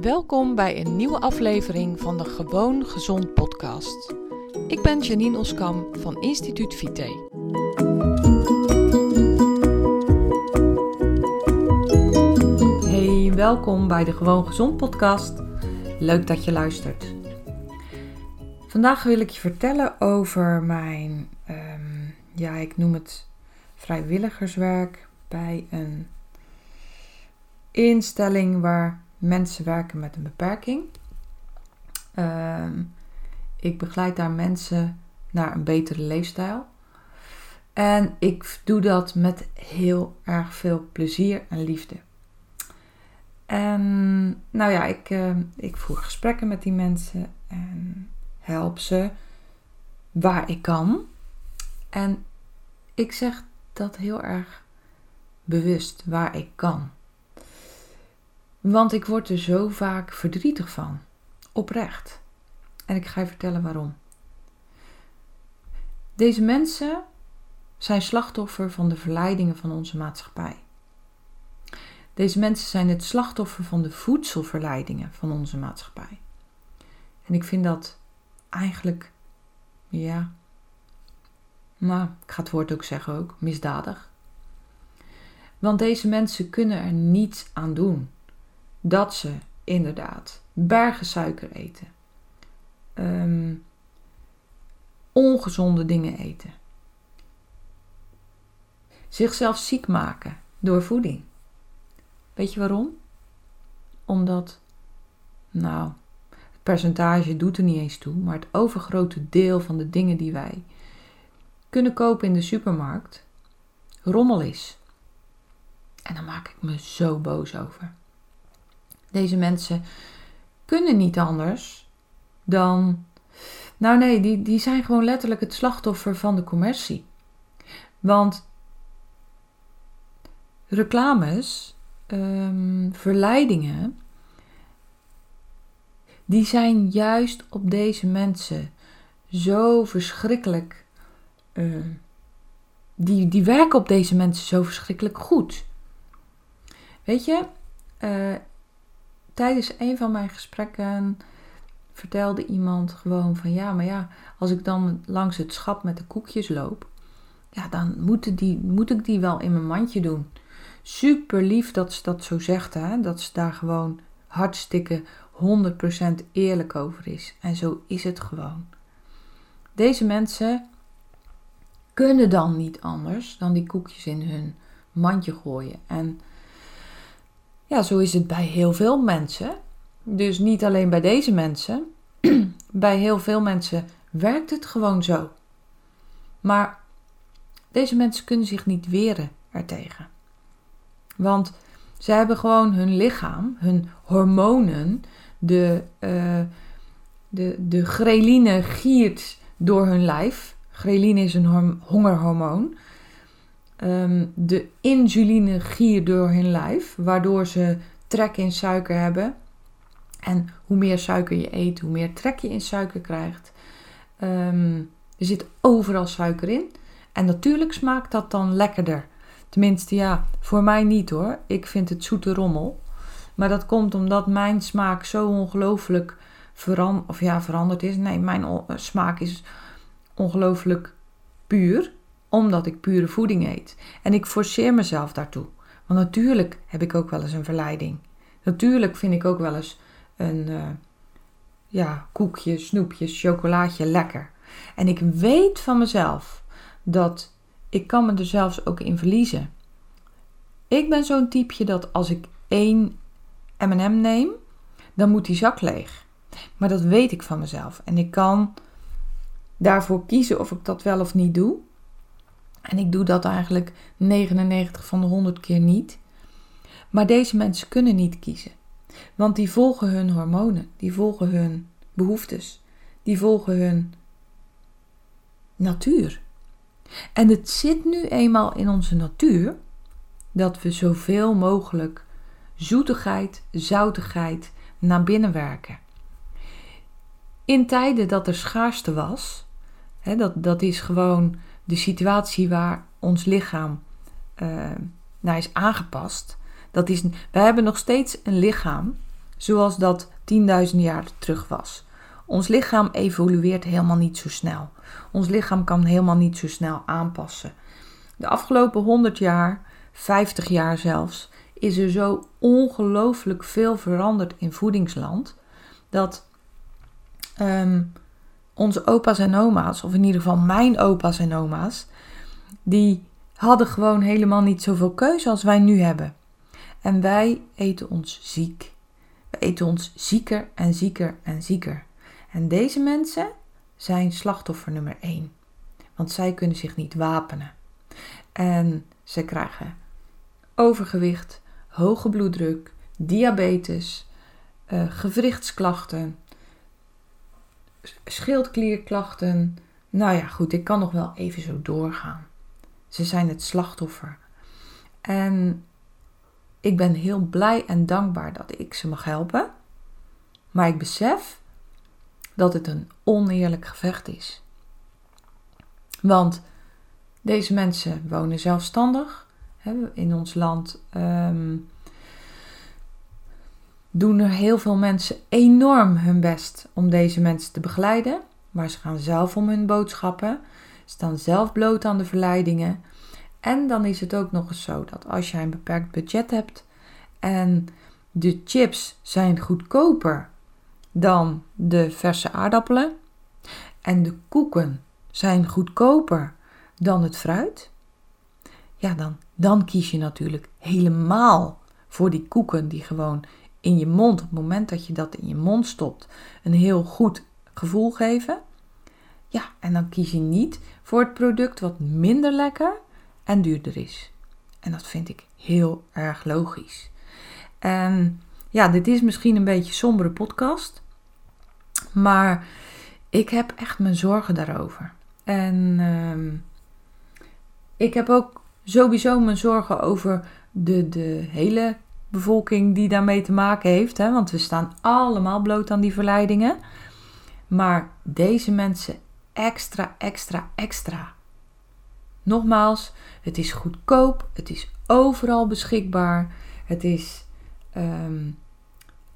Welkom bij een nieuwe aflevering van de Gewoon Gezond podcast. Ik ben Janine Oskam van Instituut Vite. Hey, welkom bij de Gewoon Gezond podcast. Leuk dat je luistert. Vandaag wil ik je vertellen over mijn, ehm, ja, ik noem het vrijwilligerswerk bij een instelling waar mensen werken met een beperking. Ehm, ik begeleid daar mensen naar een betere leefstijl. En ik doe dat met heel erg veel plezier en liefde. En nou ja, ik, uh, ik voer gesprekken met die mensen en help ze waar ik kan. En ik zeg dat heel erg bewust, waar ik kan. Want ik word er zo vaak verdrietig van. Oprecht. En ik ga je vertellen waarom. Deze mensen zijn slachtoffer van de verleidingen van onze maatschappij. Deze mensen zijn het slachtoffer van de voedselverleidingen van onze maatschappij. En ik vind dat eigenlijk, ja, nou, ik ga het woord ook zeggen ook, misdadig. Want deze mensen kunnen er niets aan doen dat ze inderdaad bergen suiker eten, ehm, ongezonde dingen eten, zichzelf ziek maken door voeding. Weet je waarom? Omdat, nou, het percentage doet er niet eens toe, maar het overgrote deel van de dingen die wij kunnen kopen in de supermarkt rommel is. En daar maak ik me zo boos over. Deze mensen kunnen niet anders dan. Nou nee, die, die zijn gewoon letterlijk het slachtoffer van de commercie. Want reclames, um, verleidingen, die zijn juist op deze mensen zo verschrikkelijk. Uh, die, die werken op deze mensen zo verschrikkelijk goed. Weet je, uh, tijdens een van mijn gesprekken vertelde iemand gewoon van ja, maar ja, als ik dan langs het schap met de koekjes loop, ja, dan moeten die, moet ik die wel in mijn mandje doen. Super lief dat ze dat zo zegt, hè? dat ze daar gewoon hartstikke 100% eerlijk over is. En zo is het gewoon. Deze mensen kunnen dan niet anders dan die koekjes in hun mandje gooien. En ja, zo is het bij heel veel mensen. Dus niet alleen bij deze mensen. bij heel veel mensen werkt het gewoon zo. Maar deze mensen kunnen zich niet weren ertegen. Want ze hebben gewoon hun lichaam, hun hormonen, de, uh, de, de greline giert door hun lijf. Greline is een hongerhormoon. Ehm, de insuline gier door hun lijf, waardoor ze trek in suiker hebben. En hoe meer suiker je eet, hoe meer trek je in suiker krijgt. Um, er zit overal suiker in. En natuurlijk smaakt dat dan lekkerder. Tenminste, ja, voor mij niet hoor. Ik vind het zoete rommel. Maar dat komt omdat mijn smaak zo ongelooflijk veran of ja, veranderd is. Nee, mijn smaak is ongelooflijk puur omdat ik pure voeding eet. En ik forceer mezelf daartoe. Want natuurlijk heb ik ook wel eens een verleiding. Natuurlijk vind ik ook wel eens een uh, ja, koekje, snoepje, chocolaatje lekker. En ik weet van mezelf dat ik kan me er zelfs ook in verliezen. Ik ben zo'n typeje dat als ik één M&M neem, dan moet die zak leeg. Maar dat weet ik van mezelf. En ik kan daarvoor kiezen of ik dat wel of niet doe. En ik doe dat eigenlijk 99 van de 100 keer niet. Maar deze mensen kunnen niet kiezen. Want die volgen hun hormonen, die volgen hun behoeftes, die volgen hun natuur. En het zit nu eenmaal in onze natuur dat we zoveel mogelijk zoetigheid, zoutigheid naar binnen werken. In tijden dat er schaarste was, hè, dat, dat is gewoon de situatie waar ons lichaam uh, naar is aangepast. Dat is, wij hebben nog steeds een lichaam zoals dat 10.000 jaar terug was. Ons lichaam evolueert helemaal niet zo snel. Ons lichaam kan helemaal niet zo snel aanpassen. De afgelopen 100 jaar, 50 jaar zelfs, is er zo ongelooflijk veel veranderd in voedingsland dat ehm, onze opa's en oma's, of in ieder geval mijn opa's en oma's, die hadden gewoon helemaal niet zoveel keuze als wij nu hebben. En wij eten ons ziek. We eten ons zieker en zieker en zieker. En deze mensen zijn slachtoffer nummer 1. Want zij kunnen zich niet wapenen. En ze krijgen overgewicht, hoge bloeddruk, diabetes, uh, gewrichtsklachten, schildklierklachten. Nou ja, goed, ik kan nog wel even zo doorgaan. Ze zijn het slachtoffer. En ik ben heel blij en dankbaar dat ik ze mag helpen. Maar ik besef dat het een oneerlijk gevecht is. Want deze mensen wonen zelfstandig. In ons land um, doen er heel veel mensen enorm hun best om deze mensen te begeleiden. Maar ze gaan zelf om hun boodschappen, staan zelf bloot aan de verleidingen. En dan is het ook nog eens zo dat als jij een beperkt budget hebt en de chips zijn goedkoper dan de verse aardappelen en de koeken zijn goedkoper dan het fruit, ja, dan, dan kies je natuurlijk helemaal voor die koeken die gewoon in je mond, op het moment dat je dat in je mond stopt, een heel goed gevoel geven. Ja, en dan kies je niet voor het product wat minder lekker en duurder is. En dat vind ik heel erg logisch. En ja, dit is misschien een beetje een sombere podcast, maar ik heb echt mijn zorgen daarover. En uh, ik heb ook sowieso mijn zorgen over de, de hele bevolking die daarmee te maken heeft. Hè? Want we staan allemaal bloot aan die verleidingen. Maar deze mensen extra, extra, extra. Nogmaals, het is goedkoop, het is overal beschikbaar, het is um,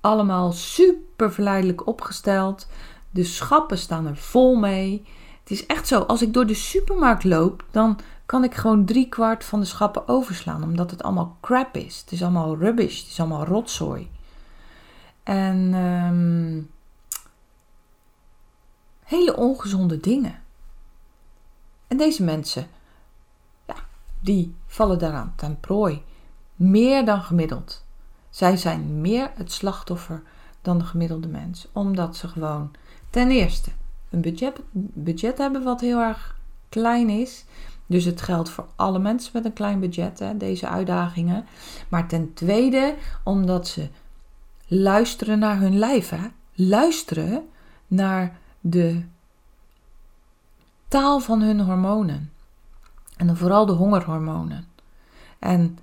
allemaal super verleidelijk opgesteld. De schappen staan er vol mee. Het is echt zo, als ik door de supermarkt loop, dan kan ik gewoon drie kwart van de schappen overslaan, omdat het allemaal crap is. Het is allemaal rubbish, het is allemaal rotzooi. En um, hele ongezonde dingen. En deze mensen, ja, die vallen daaraan ten prooi. Meer dan gemiddeld. Zij zijn meer het slachtoffer dan de gemiddelde mens. Omdat ze gewoon ten eerste een budget, budget hebben wat heel erg klein is. Dus het geldt voor alle mensen met een klein budget, hè, deze uitdagingen. Maar ten tweede, omdat ze luisteren naar hun lijf. Hè? Luisteren naar de taal van hun hormonen. En vooral de hongerhormonen. En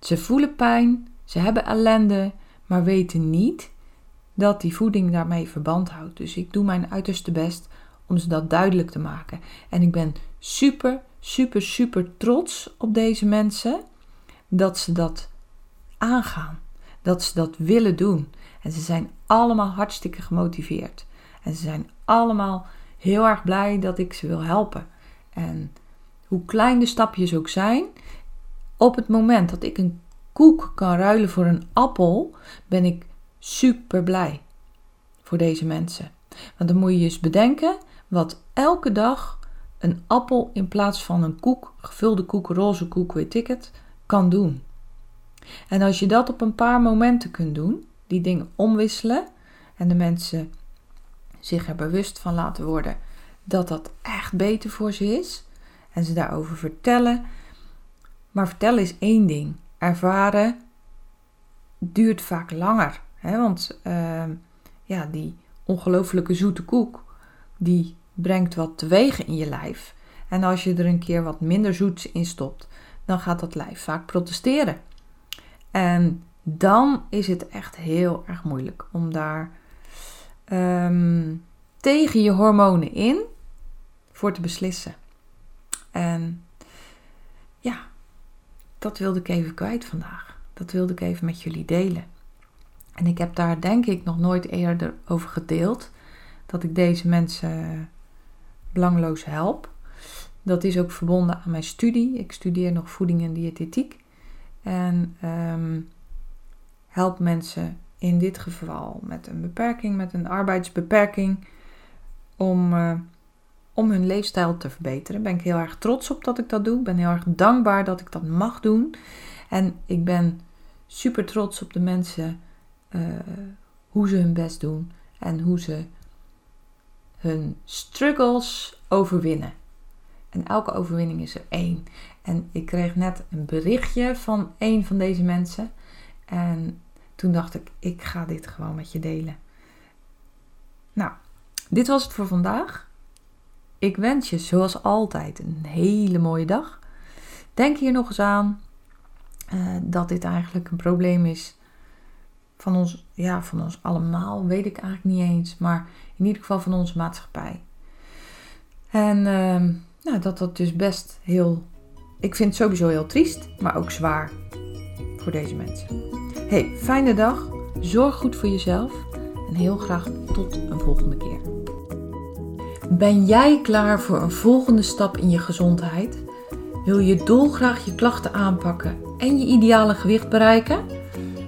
ze voelen pijn, ze hebben ellende, maar weten niet dat die voeding daarmee verband houdt. Dus ik doe mijn uiterste best om ze dat duidelijk te maken. En ik ben super, super, super trots op deze mensen dat ze dat aangaan. Dat ze dat willen doen. En ze zijn allemaal hartstikke gemotiveerd. En ze zijn allemaal heel erg blij dat ik ze wil helpen. En hoe klein de stapjes ook zijn, op het moment dat ik een koek kan ruilen voor een appel, ben ik super blij voor deze mensen. Want dan moet je eens bedenken wat elke dag een appel in plaats van een koek, gevulde koek, roze koek, weet ik het, kan doen. En als je dat op een paar momenten kunt doen, die dingen omwisselen en de mensen zich er bewust van laten worden dat dat echt beter voor ze is en ze daarover vertellen. Maar vertellen is één ding. Ervaren duurt vaak langer. Want uh, ja, die ongelooflijke zoete koek, die brengt wat teweeg in je lijf. En als je er een keer wat minder zoets in stopt, dan gaat dat lijf vaak protesteren. En dan is het echt heel erg moeilijk om daar um, tegen je hormonen in voor te beslissen. En ja, dat wilde ik even kwijt vandaag. Dat wilde ik even met jullie delen. En ik heb daar denk ik nog nooit eerder over gedeeld. Dat ik deze mensen belangloos help. Dat is ook verbonden aan mijn studie. Ik studeer nog voeding en diëtetiek. En um, help mensen in dit geval met een beperking, met een arbeidsbeperking, om, uh, om hun leefstijl te verbeteren. Ben ik heel erg trots op dat ik dat doe. Ik ben heel erg dankbaar dat ik dat mag doen. En ik ben super trots op de mensen, uh, hoe ze hun best doen en hoe ze hun struggles overwinnen. En elke overwinning is er één. En ik kreeg net een berichtje van een van deze mensen. En toen dacht ik, ik ga dit gewoon met je delen. Nou, dit was het voor vandaag. Ik wens je zoals altijd een hele mooie dag. Denk hier nog eens aan uh, dat dit eigenlijk een probleem is van ons, ja, van ons allemaal, weet ik eigenlijk niet eens, maar in ieder geval van onze maatschappij. En uh, nou, dat dat dus best heel, ik vind het sowieso heel triest, maar ook zwaar voor deze mensen. Hey, fijne dag, zorg goed voor jezelf en heel graag tot een volgende keer. Ben jij klaar voor een volgende stap in je gezondheid? Wil je dolgraag je klachten aanpakken en je ideale gewicht bereiken?